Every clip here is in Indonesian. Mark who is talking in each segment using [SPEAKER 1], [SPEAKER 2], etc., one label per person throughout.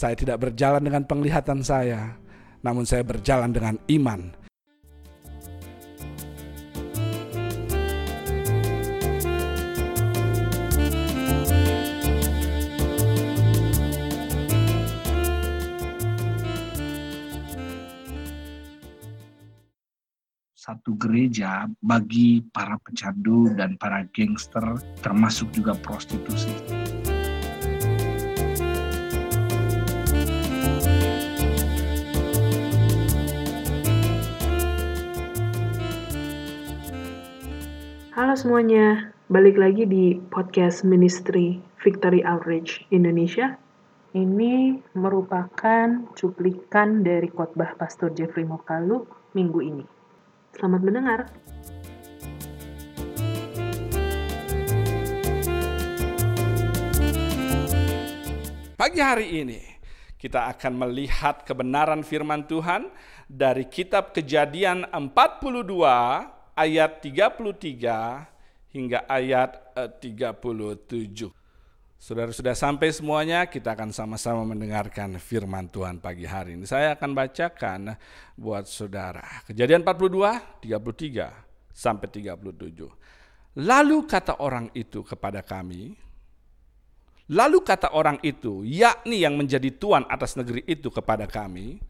[SPEAKER 1] Saya tidak berjalan dengan penglihatan saya, namun saya berjalan dengan iman.
[SPEAKER 2] satu gereja bagi para pecandu dan para gangster termasuk juga prostitusi.
[SPEAKER 3] Halo semuanya, balik lagi di podcast Ministry Victory Outreach Indonesia. Ini merupakan cuplikan dari khotbah Pastor Jeffrey Mokalu minggu ini. Selamat mendengar.
[SPEAKER 1] Pagi hari ini kita akan melihat kebenaran firman Tuhan dari kitab Kejadian 42 ayat 33 hingga ayat 37. Saudara sudah sampai semuanya, kita akan sama-sama mendengarkan firman Tuhan pagi hari ini. Saya akan bacakan buat saudara. Kejadian 42, 33 sampai 37. Lalu kata orang itu kepada kami, lalu kata orang itu, yakni yang menjadi tuan atas negeri itu kepada kami,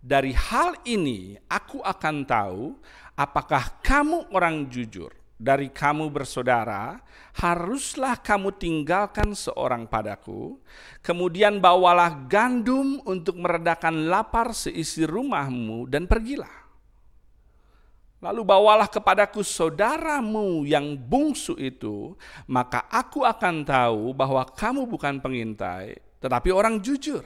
[SPEAKER 1] dari hal ini aku akan tahu apakah kamu orang jujur. Dari kamu bersaudara, haruslah kamu tinggalkan seorang padaku, kemudian bawalah gandum untuk meredakan lapar seisi rumahmu dan pergilah. Lalu bawalah kepadaku saudaramu yang bungsu itu, maka aku akan tahu bahwa kamu bukan pengintai, tetapi orang jujur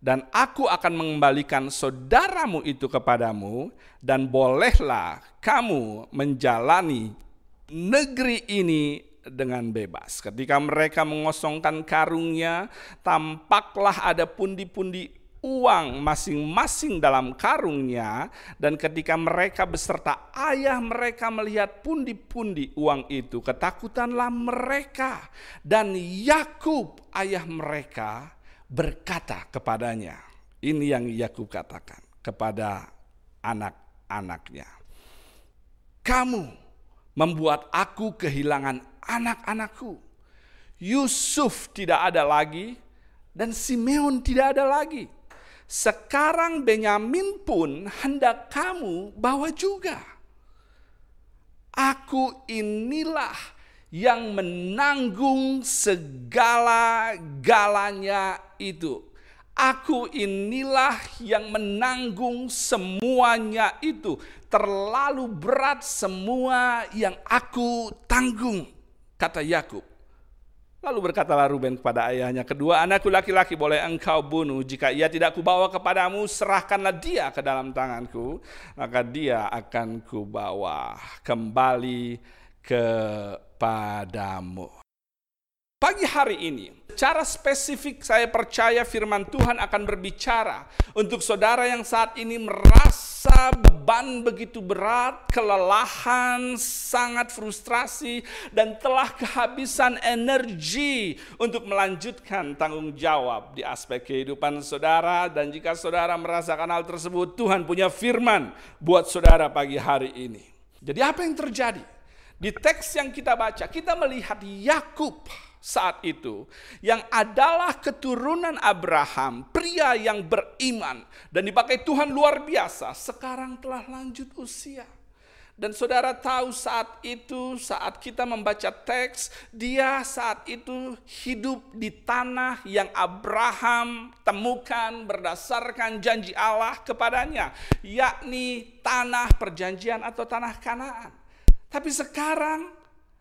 [SPEAKER 1] dan aku akan mengembalikan saudaramu itu kepadamu, dan bolehlah kamu menjalani negeri ini dengan bebas. Ketika mereka mengosongkan karungnya, tampaklah ada pundi-pundi uang masing-masing dalam karungnya dan ketika mereka beserta ayah mereka melihat pundi-pundi uang itu ketakutanlah mereka dan Yakub ayah mereka berkata kepadanya ini yang Yakub katakan kepada anak-anaknya kamu membuat aku kehilangan anak-anakku. Yusuf tidak ada lagi dan Simeon tidak ada lagi. Sekarang Benyamin pun hendak kamu bawa juga. Aku inilah yang menanggung segala-galanya itu. Aku inilah yang menanggung semuanya itu. Terlalu berat semua yang aku tanggung, kata Yakub. Lalu berkatalah Ruben kepada ayahnya, kedua anakku laki-laki boleh engkau bunuh. Jika ia tidak kubawa kepadamu, serahkanlah dia ke dalam tanganku. Maka dia akan kubawa kembali kepadamu. Pagi hari ini, secara spesifik saya percaya firman Tuhan akan berbicara untuk saudara yang saat ini merasa beban begitu berat, kelelahan, sangat frustrasi, dan telah kehabisan energi untuk melanjutkan tanggung jawab di aspek kehidupan saudara. Dan jika saudara merasakan hal tersebut, Tuhan punya firman buat saudara pagi hari ini. Jadi apa yang terjadi? Di teks yang kita baca, kita melihat Yakub saat itu yang adalah keturunan Abraham, pria yang beriman dan dipakai Tuhan luar biasa, sekarang telah lanjut usia. Dan saudara tahu saat itu, saat kita membaca teks, dia saat itu hidup di tanah yang Abraham temukan berdasarkan janji Allah kepadanya, yakni tanah perjanjian atau tanah Kanaan. Tapi sekarang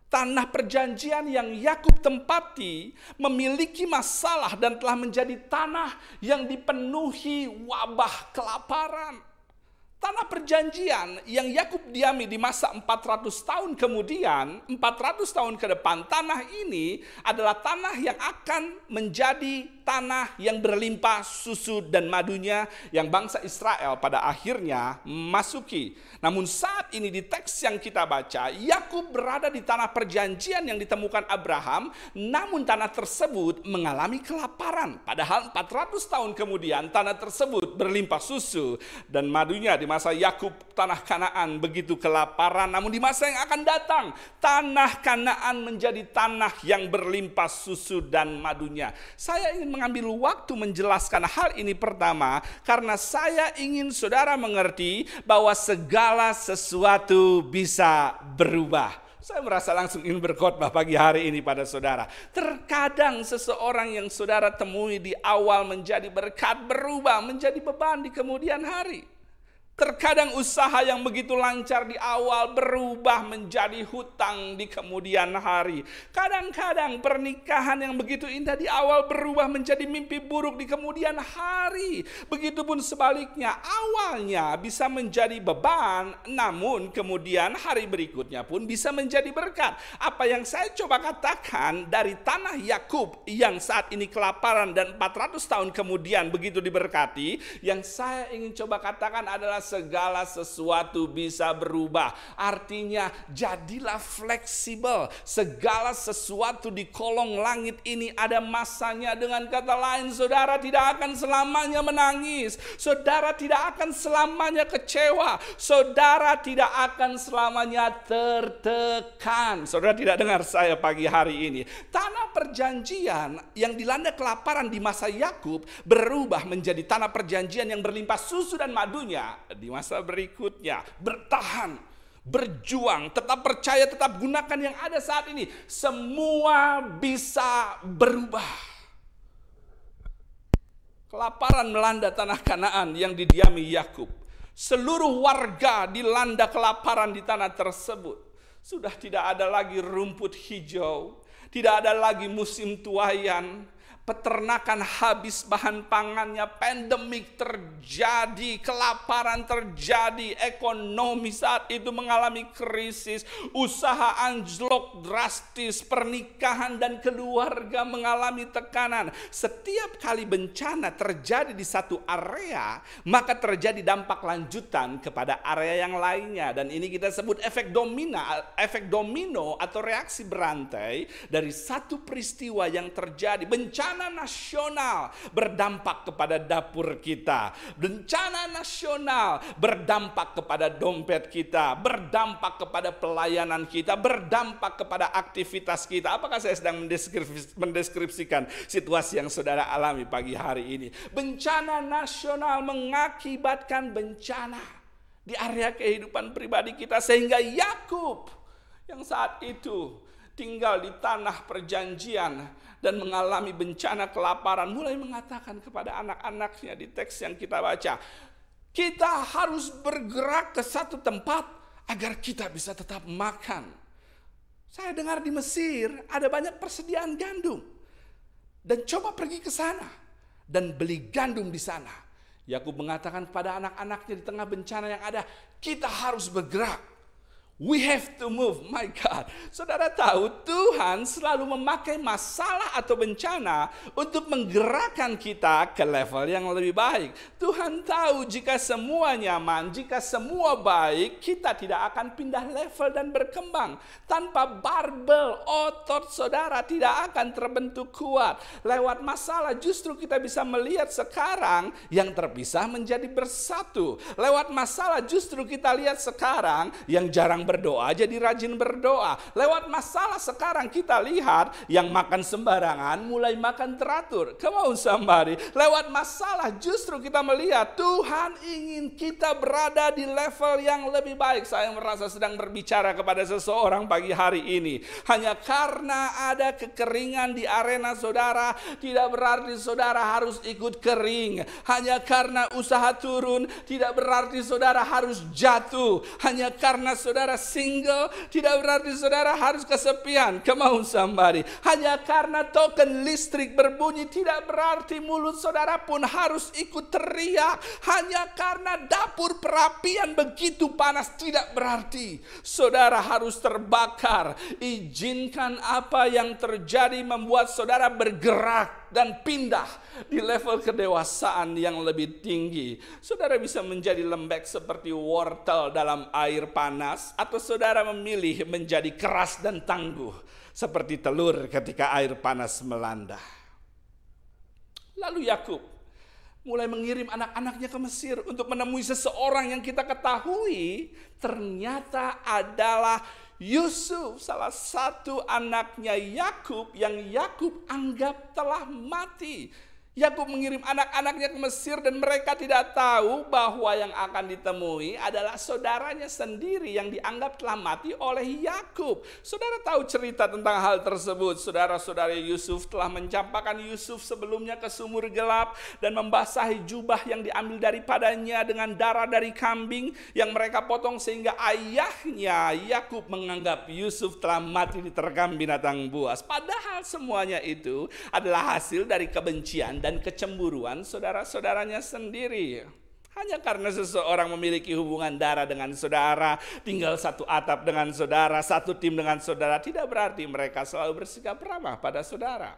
[SPEAKER 1] Tanah perjanjian yang Yakub tempati memiliki masalah dan telah menjadi tanah yang dipenuhi wabah kelaparan. Tanah perjanjian yang Yakub diami di masa 400 tahun kemudian, 400 tahun ke depan, tanah ini adalah tanah yang akan menjadi tanah yang berlimpah susu dan madunya yang bangsa Israel pada akhirnya masuki. Namun saat ini di teks yang kita baca, Yakub berada di tanah perjanjian yang ditemukan Abraham, namun tanah tersebut mengalami kelaparan. Padahal 400 tahun kemudian tanah tersebut berlimpah susu dan madunya di masa Yakub tanah Kanaan begitu kelaparan, namun di masa yang akan datang tanah Kanaan menjadi tanah yang berlimpah susu dan madunya. Saya ingin mengambil waktu menjelaskan hal ini pertama karena saya ingin saudara mengerti bahwa segala sesuatu bisa berubah. Saya merasa langsung ingin berkhotbah pagi hari ini pada saudara. Terkadang seseorang yang saudara temui di awal menjadi berkat berubah menjadi beban di kemudian hari. Terkadang usaha yang begitu lancar di awal berubah menjadi hutang di kemudian hari. Kadang-kadang pernikahan yang begitu indah di awal berubah menjadi mimpi buruk di kemudian hari. Begitupun sebaliknya, awalnya bisa menjadi beban, namun kemudian hari berikutnya pun bisa menjadi berkat. Apa yang saya coba katakan dari tanah Yakub yang saat ini kelaparan dan 400 tahun kemudian begitu diberkati, yang saya ingin coba katakan adalah segala sesuatu bisa berubah. Artinya jadilah fleksibel. Segala sesuatu di kolong langit ini ada masanya. Dengan kata lain saudara tidak akan selamanya menangis. Saudara tidak akan selamanya kecewa. Saudara tidak akan selamanya tertekan. Saudara tidak dengar saya pagi hari ini. Tanah perjanjian yang dilanda kelaparan di masa Yakub berubah menjadi tanah perjanjian yang berlimpah susu dan madunya di masa berikutnya. Bertahan, berjuang, tetap percaya, tetap gunakan yang ada saat ini. Semua bisa berubah. Kelaparan melanda tanah Kanaan yang didiami Yakub. Seluruh warga dilanda kelaparan di tanah tersebut. Sudah tidak ada lagi rumput hijau, tidak ada lagi musim tuayan, peternakan habis bahan pangannya, pandemik terjadi, kelaparan terjadi, ekonomi saat itu mengalami krisis, usaha anjlok drastis, pernikahan dan keluarga mengalami tekanan. Setiap kali bencana terjadi di satu area, maka terjadi dampak lanjutan kepada area yang lainnya dan ini kita sebut efek domino, efek domino atau reaksi berantai dari satu peristiwa yang terjadi bencana bencana nasional berdampak kepada dapur kita. Bencana nasional berdampak kepada dompet kita, berdampak kepada pelayanan kita, berdampak kepada aktivitas kita. Apakah saya sedang mendeskripsikan situasi yang saudara alami pagi hari ini? Bencana nasional mengakibatkan bencana di area kehidupan pribadi kita sehingga Yakub yang saat itu tinggal di tanah perjanjian dan mengalami bencana kelaparan mulai mengatakan kepada anak-anaknya di teks yang kita baca kita harus bergerak ke satu tempat agar kita bisa tetap makan. Saya dengar di Mesir ada banyak persediaan gandum. Dan coba pergi ke sana dan beli gandum di sana. Yakub mengatakan kepada anak-anaknya di tengah bencana yang ada kita harus bergerak We have to move, my God. Saudara tahu Tuhan selalu memakai masalah atau bencana untuk menggerakkan kita ke level yang lebih baik. Tuhan tahu jika semua nyaman, jika semua baik, kita tidak akan pindah level dan berkembang. Tanpa barbel, otot saudara tidak akan terbentuk kuat. Lewat masalah justru kita bisa melihat sekarang yang terpisah menjadi bersatu. Lewat masalah justru kita lihat sekarang yang jarang berdoa jadi rajin berdoa. Lewat masalah sekarang kita lihat yang makan sembarangan mulai makan teratur. Come on somebody. Lewat masalah justru kita melihat Tuhan ingin kita berada di level yang lebih baik. Saya merasa sedang berbicara kepada seseorang pagi hari ini. Hanya karena ada kekeringan di arena saudara tidak berarti saudara harus ikut kering. Hanya karena usaha turun tidak berarti saudara harus jatuh. Hanya karena saudara single, tidak berarti saudara harus kesepian. Kemau somebody. Hanya karena token listrik berbunyi tidak berarti mulut saudara pun harus ikut teriak. Hanya karena dapur perapian begitu panas tidak berarti saudara harus terbakar. Izinkan apa yang terjadi membuat saudara bergerak dan pindah di level kedewasaan yang lebih tinggi. Saudara bisa menjadi lembek seperti wortel dalam air panas atau saudara memilih menjadi keras dan tangguh seperti telur ketika air panas melanda. Lalu Yakub mulai mengirim anak-anaknya ke Mesir untuk menemui seseorang yang kita ketahui ternyata adalah Yusuf, salah satu anaknya Yakub yang Yakub anggap telah mati. Yakub mengirim anak-anaknya ke Mesir dan mereka tidak tahu bahwa yang akan ditemui adalah saudaranya sendiri yang dianggap telah mati oleh Yakub. Saudara tahu cerita tentang hal tersebut. Saudara-saudara Yusuf telah mencampakkan Yusuf sebelumnya ke sumur gelap dan membasahi jubah yang diambil daripadanya dengan darah dari kambing yang mereka potong sehingga ayahnya Yakub menganggap Yusuf telah mati diterkam binatang buas. Padahal semuanya itu adalah hasil dari kebencian dan kecemburuan saudara-saudaranya sendiri. Hanya karena seseorang memiliki hubungan darah dengan saudara, tinggal satu atap dengan saudara, satu tim dengan saudara, tidak berarti mereka selalu bersikap ramah pada saudara.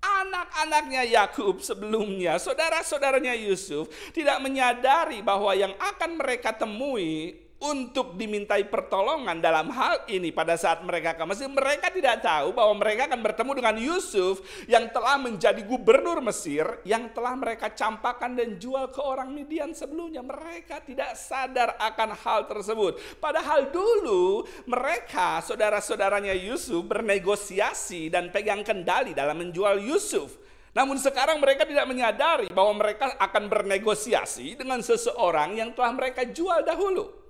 [SPEAKER 1] Anak-anaknya Yakub sebelumnya, saudara-saudaranya Yusuf tidak menyadari bahwa yang akan mereka temui untuk dimintai pertolongan dalam hal ini pada saat mereka ke Mesir, mereka tidak tahu bahwa mereka akan bertemu dengan Yusuf yang telah menjadi gubernur Mesir, yang telah mereka campakkan dan jual ke orang Midian sebelumnya. Mereka tidak sadar akan hal tersebut. Padahal dulu mereka, saudara-saudaranya Yusuf bernegosiasi dan pegang kendali dalam menjual Yusuf. Namun sekarang mereka tidak menyadari bahwa mereka akan bernegosiasi dengan seseorang yang telah mereka jual dahulu.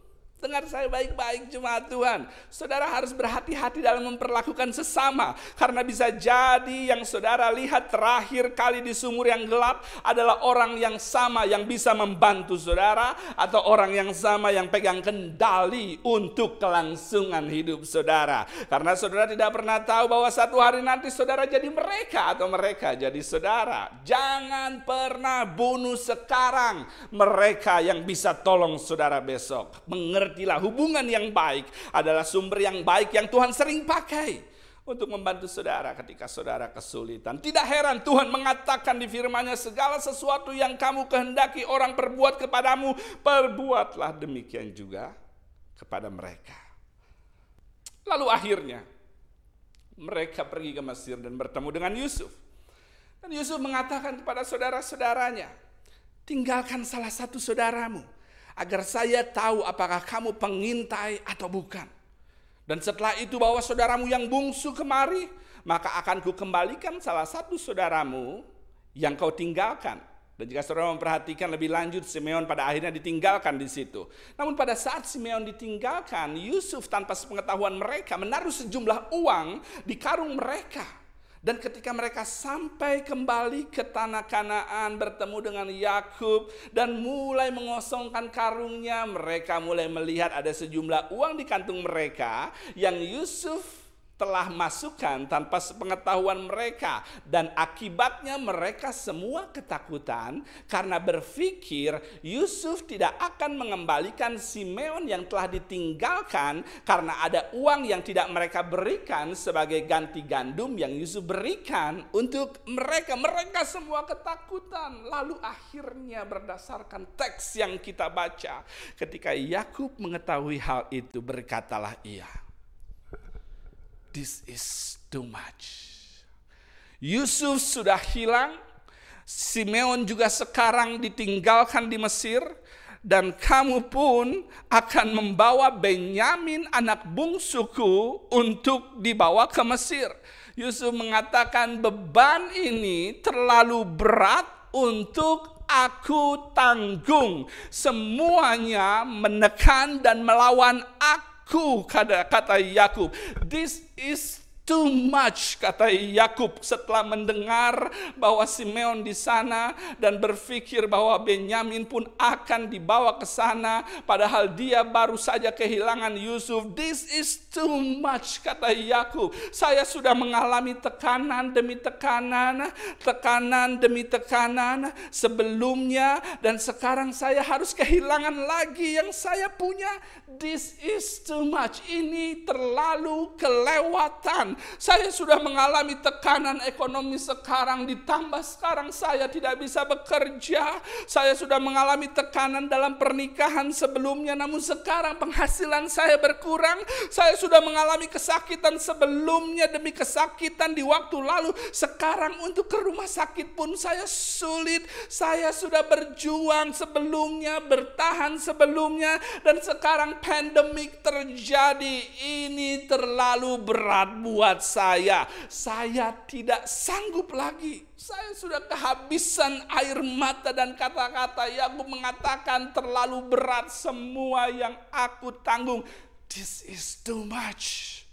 [SPEAKER 1] Dengar saya baik-baik jemaat Tuhan. Saudara harus berhati-hati dalam memperlakukan sesama. Karena bisa jadi yang saudara lihat terakhir kali di sumur yang gelap adalah orang yang sama yang bisa membantu saudara. Atau orang yang sama yang pegang kendali untuk kelangsungan hidup saudara. Karena saudara tidak pernah tahu bahwa satu hari nanti saudara jadi mereka atau mereka jadi saudara. Jangan pernah bunuh sekarang mereka yang bisa tolong saudara besok. Mengerti mengertilah hubungan yang baik adalah sumber yang baik yang Tuhan sering pakai untuk membantu saudara ketika saudara kesulitan. Tidak heran Tuhan mengatakan di firman-Nya segala sesuatu yang kamu kehendaki orang perbuat kepadamu, perbuatlah demikian juga kepada mereka. Lalu akhirnya mereka pergi ke Mesir dan bertemu dengan Yusuf. Dan Yusuf mengatakan kepada saudara-saudaranya, tinggalkan salah satu saudaramu agar saya tahu apakah kamu pengintai atau bukan. Dan setelah itu bawa saudaramu yang bungsu kemari, maka akan kukembalikan salah satu saudaramu yang kau tinggalkan. Dan jika saudara memperhatikan lebih lanjut, Simeon pada akhirnya ditinggalkan di situ. Namun pada saat Simeon ditinggalkan, Yusuf tanpa sepengetahuan mereka menaruh sejumlah uang di karung mereka. Dan ketika mereka sampai kembali ke tanah Kanaan bertemu dengan Yakub dan mulai mengosongkan karungnya, mereka mulai melihat ada sejumlah uang di kantung mereka yang Yusuf telah masukkan tanpa sepengetahuan mereka. Dan akibatnya mereka semua ketakutan karena berpikir Yusuf tidak akan mengembalikan Simeon yang telah ditinggalkan karena ada uang yang tidak mereka berikan sebagai ganti gandum yang Yusuf berikan untuk mereka. Mereka semua ketakutan. Lalu akhirnya berdasarkan teks yang kita baca ketika Yakub mengetahui hal itu berkatalah ia this is too much. Yusuf sudah hilang, Simeon juga sekarang ditinggalkan di Mesir, dan kamu pun akan membawa Benyamin anak bungsuku untuk dibawa ke Mesir. Yusuf mengatakan beban ini terlalu berat untuk aku tanggung. Semuanya menekan dan melawan aku ku kata kata Yakub, this is too much kata Yakub setelah mendengar bahwa Simeon di sana dan berpikir bahwa Benyamin pun akan dibawa ke sana padahal dia baru saja kehilangan Yusuf. This is too much kata Yakub. Saya sudah mengalami tekanan demi tekanan tekanan demi tekanan sebelumnya dan sekarang saya harus kehilangan lagi yang saya punya. This is too much. Ini terlalu kelewatan saya sudah mengalami tekanan ekonomi sekarang ditambah sekarang saya tidak bisa bekerja. Saya sudah mengalami tekanan dalam pernikahan sebelumnya namun sekarang penghasilan saya berkurang. Saya sudah mengalami kesakitan sebelumnya demi kesakitan di waktu lalu. Sekarang untuk ke rumah sakit pun saya sulit. Saya sudah berjuang sebelumnya, bertahan sebelumnya dan sekarang pandemik terjadi. Ini terlalu berat buat buat saya. Saya tidak sanggup lagi. Saya sudah kehabisan air mata dan kata-kata yang mengatakan terlalu berat semua yang aku tanggung. This is too much.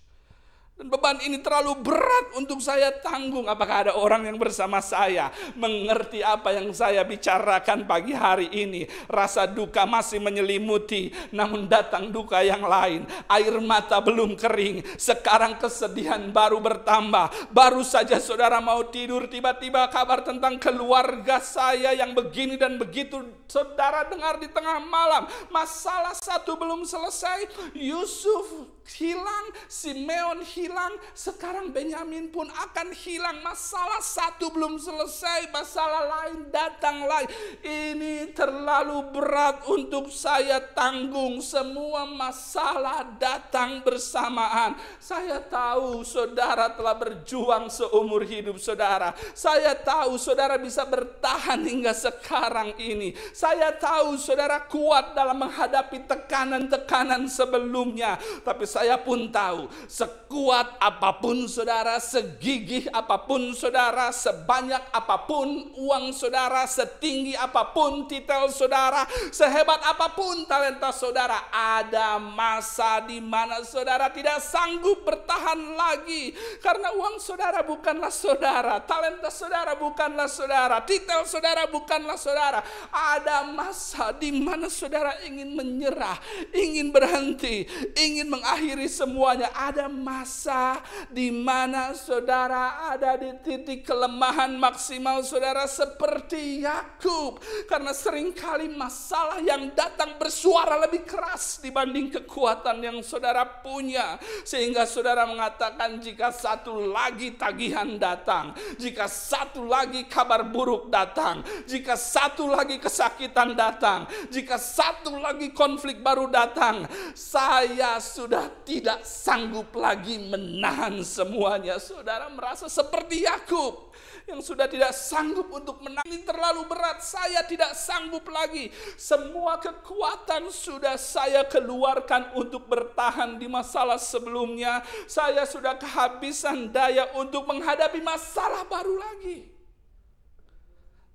[SPEAKER 1] Dan beban ini terlalu berat untuk saya tanggung. Apakah ada orang yang bersama saya mengerti apa yang saya bicarakan pagi hari ini? Rasa duka masih menyelimuti, namun datang duka yang lain. Air mata belum kering, sekarang kesedihan baru bertambah. Baru saja saudara mau tidur, tiba-tiba kabar tentang keluarga saya yang begini dan begitu. Saudara dengar di tengah malam, masalah satu belum selesai. Yusuf hilang, Simeon hilang, sekarang Benyamin pun akan hilang. Masalah satu belum selesai, masalah lain datang lagi. Ini terlalu berat untuk saya tanggung. Semua masalah datang bersamaan. Saya tahu saudara telah berjuang seumur hidup saudara. Saya tahu saudara bisa bertahan hingga sekarang ini. Saya tahu saudara kuat dalam menghadapi tekanan-tekanan sebelumnya. Tapi saya pun tahu, sekuat apa pun saudara, segigih apa pun saudara, sebanyak apa pun uang saudara, setinggi apa pun titel saudara, sehebat apa pun talenta saudara, ada masa di mana saudara tidak sanggup bertahan lagi karena uang saudara bukanlah saudara, talenta saudara bukanlah saudara, titel saudara bukanlah saudara. Ada masa di mana saudara ingin menyerah, ingin berhenti, ingin mengakhiri mengakhiri semuanya. Ada masa di mana saudara ada di titik kelemahan maksimal saudara seperti Yakub. Karena sering kali masalah yang datang bersuara lebih keras dibanding kekuatan yang saudara punya. Sehingga saudara mengatakan jika satu lagi tagihan datang, jika satu lagi kabar buruk datang, jika satu lagi kesakitan datang, jika satu lagi konflik baru datang, saya sudah tidak sanggup lagi menahan semuanya. Saudara merasa seperti Yakub yang sudah tidak sanggup untuk menang ini terlalu berat. Saya tidak sanggup lagi. Semua kekuatan sudah saya keluarkan untuk bertahan di masalah sebelumnya. Saya sudah kehabisan daya untuk menghadapi masalah baru lagi.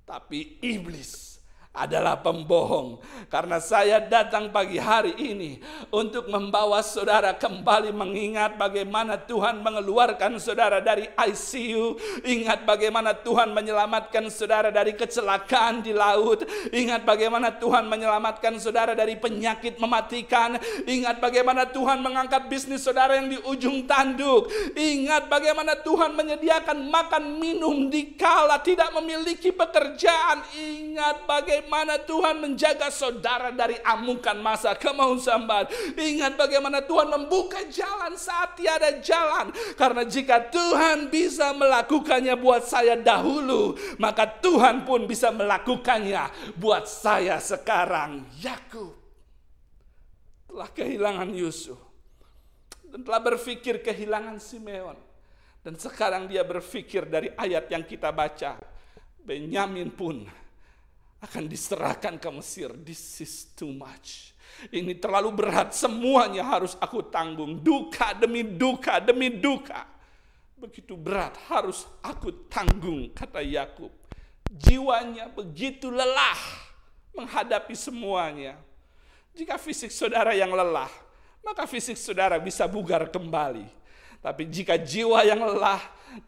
[SPEAKER 1] Tapi iblis adalah pembohong. Karena saya datang pagi hari ini untuk membawa saudara kembali mengingat bagaimana Tuhan mengeluarkan saudara dari ICU. Ingat bagaimana Tuhan menyelamatkan saudara dari kecelakaan di laut. Ingat bagaimana Tuhan menyelamatkan saudara dari penyakit mematikan. Ingat bagaimana Tuhan mengangkat bisnis saudara yang di ujung tanduk. Ingat bagaimana Tuhan menyediakan makan minum di kala tidak memiliki pekerjaan. Ingat bagaimana bagaimana Tuhan menjaga saudara dari amukan masa kemauan sambat. Ingat bagaimana Tuhan membuka jalan saat tiada jalan. Karena jika Tuhan bisa melakukannya buat saya dahulu, maka Tuhan pun bisa melakukannya buat saya sekarang. Yakub telah kehilangan Yusuf dan telah berpikir kehilangan Simeon. Dan sekarang dia berpikir dari ayat yang kita baca, Benyamin pun akan diserahkan ke Mesir. This is too much. Ini terlalu berat, semuanya harus aku tanggung. Duka demi duka demi duka. Begitu berat harus aku tanggung, kata Yakub. Jiwanya begitu lelah menghadapi semuanya. Jika fisik saudara yang lelah, maka fisik saudara bisa bugar kembali. Tapi jika jiwa yang lelah,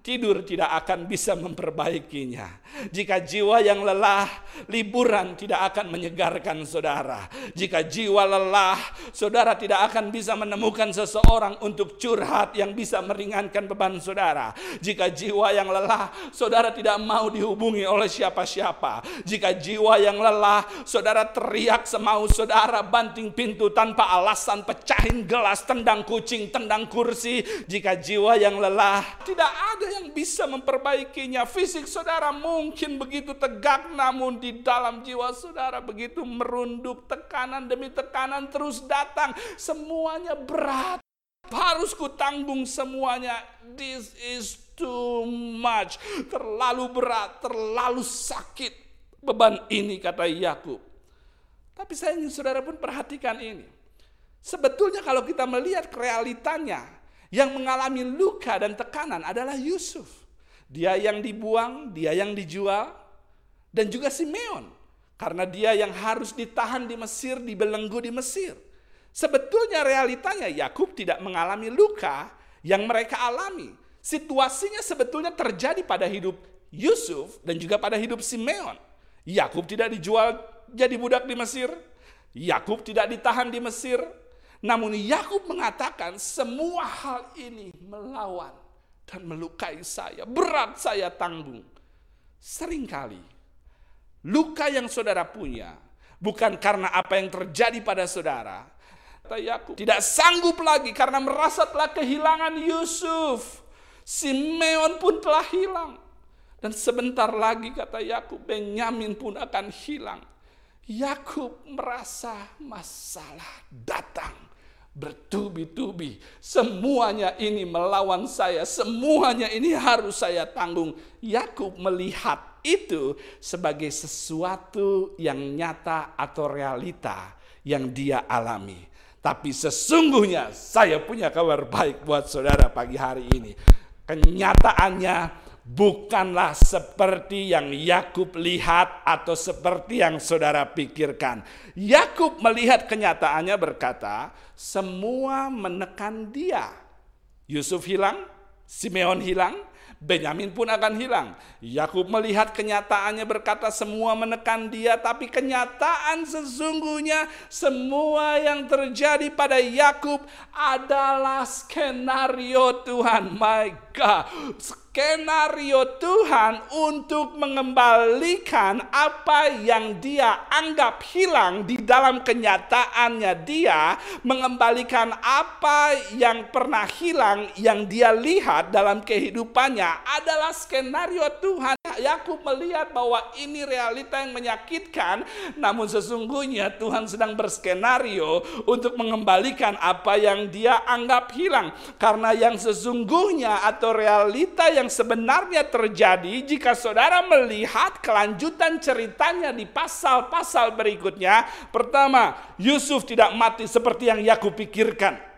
[SPEAKER 1] tidur tidak akan bisa memperbaikinya. Jika jiwa yang lelah, liburan tidak akan menyegarkan saudara. Jika jiwa lelah, saudara tidak akan bisa menemukan seseorang untuk curhat yang bisa meringankan beban saudara. Jika jiwa yang lelah, saudara tidak mau dihubungi oleh siapa-siapa. Jika jiwa yang lelah, saudara teriak semau saudara banting pintu tanpa alasan, pecahin gelas, tendang kucing, tendang kursi. Jika jiwa yang lelah, tidak ada yang bisa memperbaikinya. Fisik saudara mungkin begitu tegak, namun di dalam jiwa saudara begitu merunduk tekanan demi tekanan terus datang. Semuanya berat. Harus kutanggung semuanya. This is too much. Terlalu berat, terlalu sakit. Beban ini kata Yakub. Tapi saya ingin saudara pun perhatikan ini. Sebetulnya kalau kita melihat realitanya, yang mengalami luka dan tekanan adalah Yusuf. Dia yang dibuang, dia yang dijual, dan juga Simeon. Karena dia yang harus ditahan di Mesir, dibelenggu di Mesir. Sebetulnya realitanya Yakub tidak mengalami luka yang mereka alami. Situasinya sebetulnya terjadi pada hidup Yusuf dan juga pada hidup Simeon. Yakub tidak dijual jadi budak di Mesir. Yakub tidak ditahan di Mesir. Namun Yakub mengatakan semua hal ini melawan dan melukai saya. Berat saya tanggung. Seringkali luka yang saudara punya bukan karena apa yang terjadi pada saudara. Kata Yakub tidak sanggup lagi karena merasa telah kehilangan Yusuf. Simeon pun telah hilang. Dan sebentar lagi kata Yakub Benyamin pun akan hilang. Yakub merasa masalah datang bertubi-tubi. Semuanya ini melawan saya, semuanya ini harus saya tanggung. Yakub melihat itu sebagai sesuatu yang nyata atau realita yang dia alami. Tapi sesungguhnya saya punya kabar baik buat saudara pagi hari ini. Kenyataannya bukanlah seperti yang Yakub lihat atau seperti yang saudara pikirkan. Yakub melihat kenyataannya berkata, semua menekan dia. Yusuf hilang, Simeon hilang, Benyamin pun akan hilang. Yakub melihat kenyataannya berkata semua menekan dia, tapi kenyataan sesungguhnya semua yang terjadi pada Yakub adalah skenario Tuhan. My God, skenario Tuhan untuk mengembalikan apa yang dia anggap hilang di dalam kenyataannya dia, mengembalikan apa yang pernah hilang yang dia lihat dalam kehidupannya adalah skenario Tuhan. Yakub melihat bahwa ini realita yang menyakitkan, namun sesungguhnya Tuhan sedang berskenario untuk mengembalikan apa yang dia anggap hilang. Karena yang sesungguhnya atau realita yang sebenarnya terjadi jika saudara melihat kelanjutan ceritanya di pasal-pasal berikutnya. Pertama, Yusuf tidak mati seperti yang Yakub pikirkan.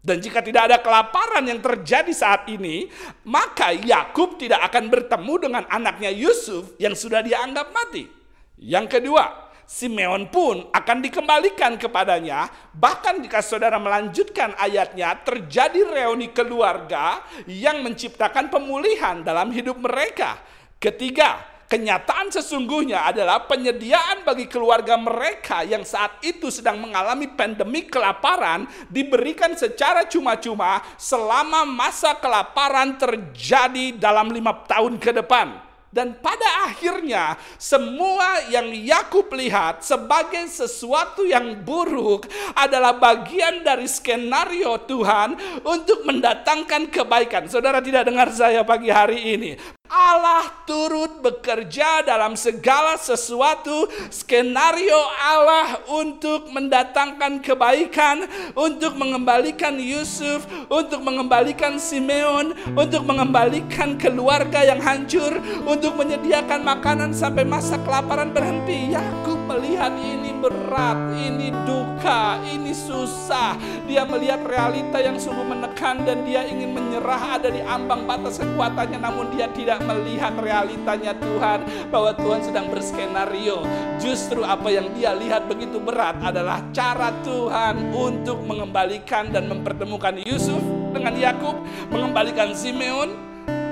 [SPEAKER 1] Dan jika tidak ada kelaparan yang terjadi saat ini, maka Yakub tidak akan bertemu dengan anaknya Yusuf yang sudah dianggap mati. Yang kedua, Simeon pun akan dikembalikan kepadanya. Bahkan jika saudara melanjutkan ayatnya, terjadi reuni keluarga yang menciptakan pemulihan dalam hidup mereka. Ketiga, Kenyataan sesungguhnya adalah penyediaan bagi keluarga mereka yang saat itu sedang mengalami pandemi kelaparan diberikan secara cuma-cuma selama masa kelaparan terjadi dalam lima tahun ke depan. Dan pada akhirnya semua yang Yakub lihat sebagai sesuatu yang buruk adalah bagian dari skenario Tuhan untuk mendatangkan kebaikan. Saudara tidak dengar saya pagi hari ini. Allah turut bekerja dalam segala sesuatu skenario Allah untuk mendatangkan kebaikan, untuk mengembalikan Yusuf, untuk mengembalikan Simeon, untuk mengembalikan keluarga yang hancur, untuk menyediakan makanan sampai masa kelaparan berhenti. Yakub melihat ini berat, ini duka, ini susah. Dia melihat realita yang sungguh menekan dan dia ingin menyerah ada di ambang batas kekuatannya namun dia tidak melihat realitanya Tuhan bahwa Tuhan sedang berskenario. Justru apa yang dia lihat begitu berat adalah cara Tuhan untuk mengembalikan dan mempertemukan Yusuf dengan Yakub, mengembalikan Simeon,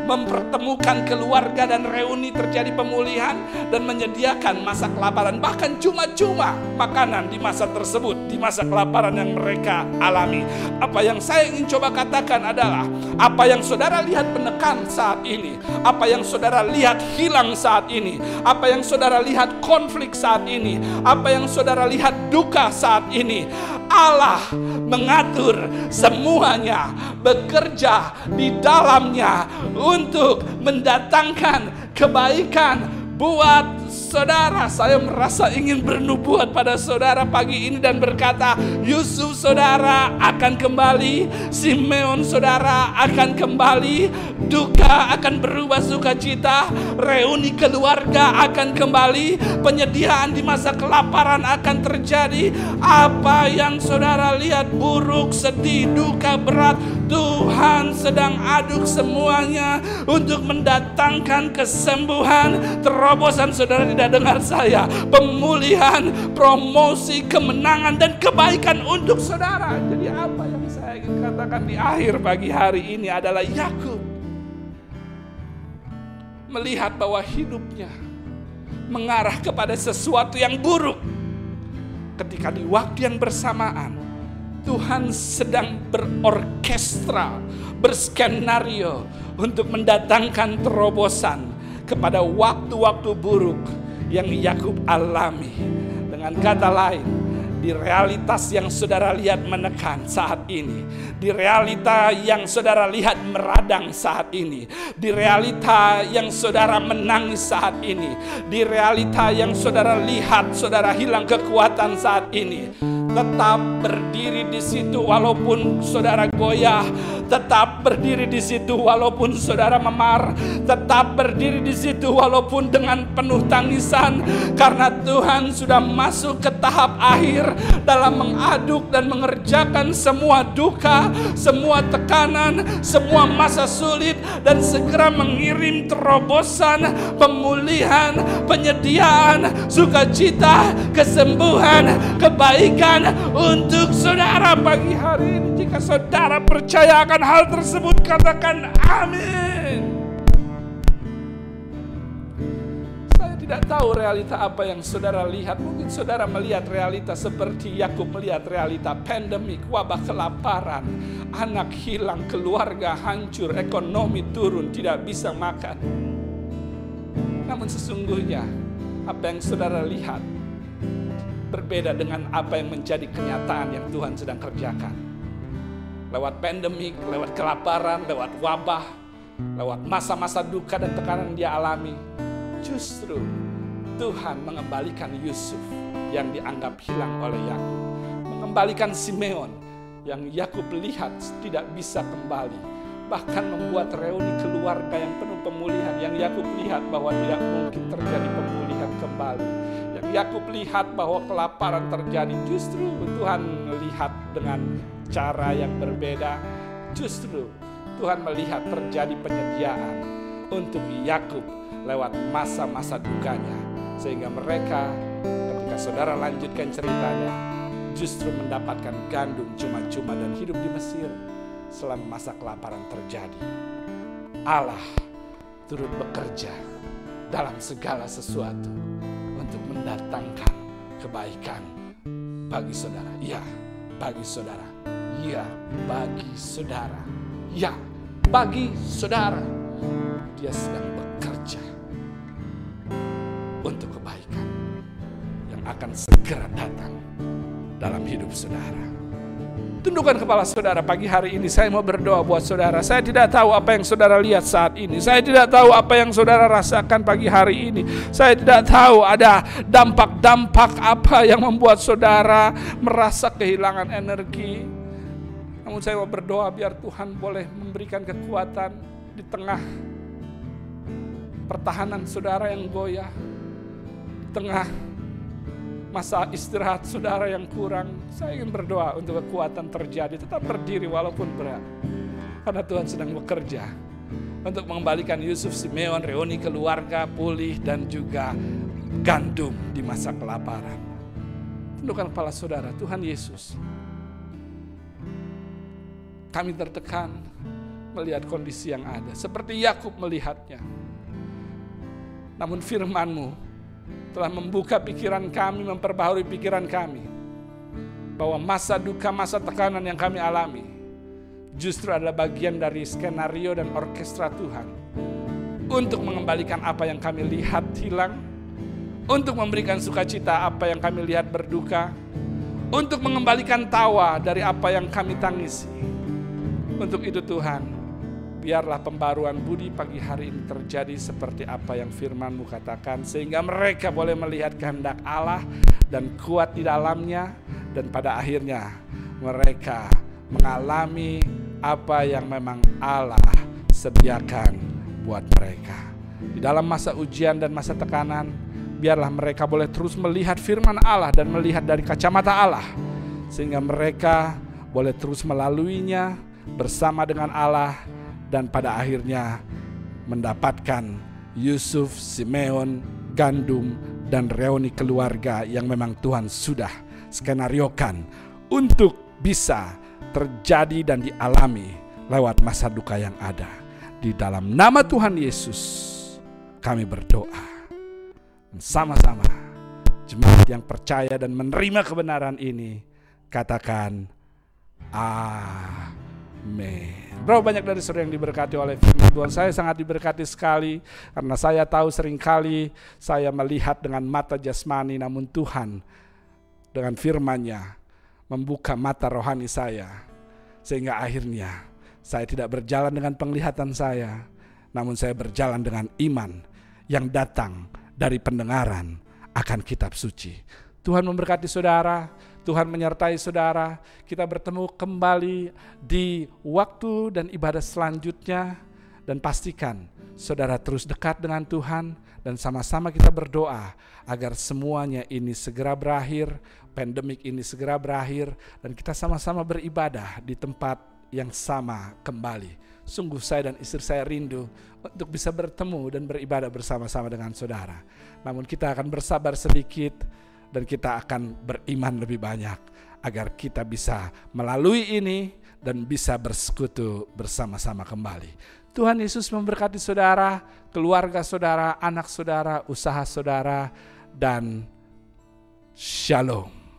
[SPEAKER 1] mempertemukan keluarga dan reuni terjadi pemulihan dan menyediakan masa kelaparan bahkan cuma-cuma makanan di masa tersebut di masa kelaparan yang mereka alami. Apa yang saya ingin coba katakan adalah apa yang saudara lihat menekan saat ini apa yang saudara lihat hilang saat ini apa yang saudara lihat konflik saat ini apa yang saudara lihat duka saat ini Allah mengatur semuanya bekerja di dalamnya untuk mendatangkan kebaikan buat saudara, saya merasa ingin bernubuat pada saudara pagi ini dan berkata, Yusuf saudara akan kembali, Simeon saudara akan kembali, duka akan berubah sukacita, reuni keluarga akan kembali, penyediaan di masa kelaparan akan terjadi. Apa yang saudara lihat buruk, sedih, duka berat, Tuhan sedang aduk semuanya untuk mendatangkan kesembuhan, terobosan saudara tidak dengar saya. Pemulihan, promosi, kemenangan, dan kebaikan untuk saudara. Jadi apa yang saya ingin katakan di akhir pagi hari ini adalah Yakub melihat bahwa hidupnya mengarah kepada sesuatu yang buruk. Ketika di waktu yang bersamaan Tuhan sedang berorkestra, berskenario untuk mendatangkan terobosan kepada waktu-waktu buruk yang Yakub alami. Dengan kata lain, di realitas yang saudara lihat menekan saat ini, di realita yang saudara lihat meradang saat ini, di realita yang saudara menangis saat ini, di realita yang saudara lihat saudara hilang kekuatan saat ini tetap berdiri di situ walaupun saudara goyah, tetap berdiri di situ walaupun saudara memar, tetap berdiri di situ walaupun dengan penuh tangisan. Karena Tuhan sudah masuk ke tahap akhir dalam mengaduk dan mengerjakan semua duka, semua tekanan, semua masa sulit dan segera mengirim terobosan, pemulihan, penyediaan, sukacita, kesembuhan, kebaikan untuk saudara pagi hari ini. Jika saudara percaya akan hal tersebut, katakan amin. Saya tidak tahu realita apa yang saudara lihat. Mungkin saudara melihat realita seperti Yakub melihat realita pandemik, wabah kelaparan, anak hilang, keluarga hancur, ekonomi turun, tidak bisa makan. Namun sesungguhnya apa yang saudara lihat berbeda dengan apa yang menjadi kenyataan yang Tuhan sedang kerjakan. Lewat pandemik, lewat kelaparan, lewat wabah, lewat masa-masa duka dan tekanan dia alami, justru Tuhan mengembalikan Yusuf yang dianggap hilang oleh Yakub, mengembalikan Simeon yang Yakub lihat tidak bisa kembali, bahkan membuat reuni keluarga yang penuh pemulihan yang Yakub lihat bahwa tidak mungkin terjadi pemulihan kembali Yakub lihat bahwa kelaparan terjadi, justru Tuhan melihat dengan cara yang berbeda. Justru Tuhan melihat terjadi penyediaan untuk Yakub lewat masa-masa dukanya, sehingga mereka, ketika saudara lanjutkan ceritanya, justru mendapatkan gandum cuma-cuma dan hidup di Mesir selama masa kelaparan terjadi. Allah turut bekerja dalam segala sesuatu mendatangkan kebaikan bagi saudara. Ya, bagi saudara. Ya, bagi saudara. Ya, bagi saudara. Dia sedang bekerja untuk kebaikan yang akan segera datang dalam hidup saudara. Tundukkan kepala saudara pagi hari ini saya mau berdoa buat saudara. Saya tidak tahu apa yang saudara lihat saat ini. Saya tidak tahu apa yang saudara rasakan pagi hari ini. Saya tidak tahu ada dampak-dampak apa yang membuat saudara merasa kehilangan energi. Namun saya mau berdoa biar Tuhan boleh memberikan kekuatan di tengah pertahanan saudara yang goyah. Di tengah masa istirahat saudara yang kurang, saya ingin berdoa untuk kekuatan terjadi. Tetap berdiri walaupun berat. Karena Tuhan sedang bekerja untuk mengembalikan Yusuf Simeon, reuni keluarga, pulih dan juga gandum di masa kelaparan. Tundukkan kepala saudara, Tuhan Yesus. Kami tertekan melihat kondisi yang ada. Seperti Yakub melihatnya. Namun firman-Mu telah membuka pikiran kami, memperbaharui pikiran kami. Bahwa masa duka, masa tekanan yang kami alami justru adalah bagian dari skenario dan orkestra Tuhan untuk mengembalikan apa yang kami lihat hilang, untuk memberikan sukacita apa yang kami lihat berduka, untuk mengembalikan tawa dari apa yang kami tangisi. Untuk itu Tuhan, biarlah pembaruan budi pagi hari ini terjadi seperti apa yang firman-Mu katakan sehingga mereka boleh melihat kehendak Allah dan kuat di dalamnya dan pada akhirnya mereka mengalami apa yang memang Allah sediakan buat mereka. Di dalam masa ujian dan masa tekanan, biarlah mereka boleh terus melihat firman Allah dan melihat dari kacamata Allah sehingga mereka boleh terus melaluinya bersama dengan Allah dan pada akhirnya mendapatkan Yusuf, Simeon, Gandum, dan reuni keluarga yang memang Tuhan sudah skenariokan untuk bisa terjadi dan dialami lewat masa duka yang ada. Di dalam nama Tuhan Yesus kami berdoa. Sama-sama jemaat yang percaya dan menerima kebenaran ini katakan amin. Berapa banyak dari saudara yang diberkati oleh firman Tuhan? Saya sangat diberkati sekali karena saya tahu sering kali saya melihat dengan mata jasmani namun Tuhan dengan firman-Nya membuka mata rohani saya sehingga akhirnya saya tidak berjalan dengan penglihatan saya namun saya berjalan dengan iman yang datang dari pendengaran akan kitab suci. Tuhan memberkati saudara, Tuhan menyertai saudara. Kita bertemu kembali di waktu dan ibadah selanjutnya dan pastikan saudara terus dekat dengan Tuhan dan sama-sama kita berdoa agar semuanya ini segera berakhir, pandemik ini segera berakhir dan kita sama-sama beribadah di tempat yang sama kembali. Sungguh saya dan istri saya rindu untuk bisa bertemu dan beribadah bersama-sama dengan saudara. Namun kita akan bersabar sedikit dan kita akan beriman lebih banyak agar kita bisa melalui ini dan bisa bersekutu bersama-sama kembali. Tuhan Yesus memberkati saudara, keluarga saudara, anak saudara, usaha saudara, dan shalom.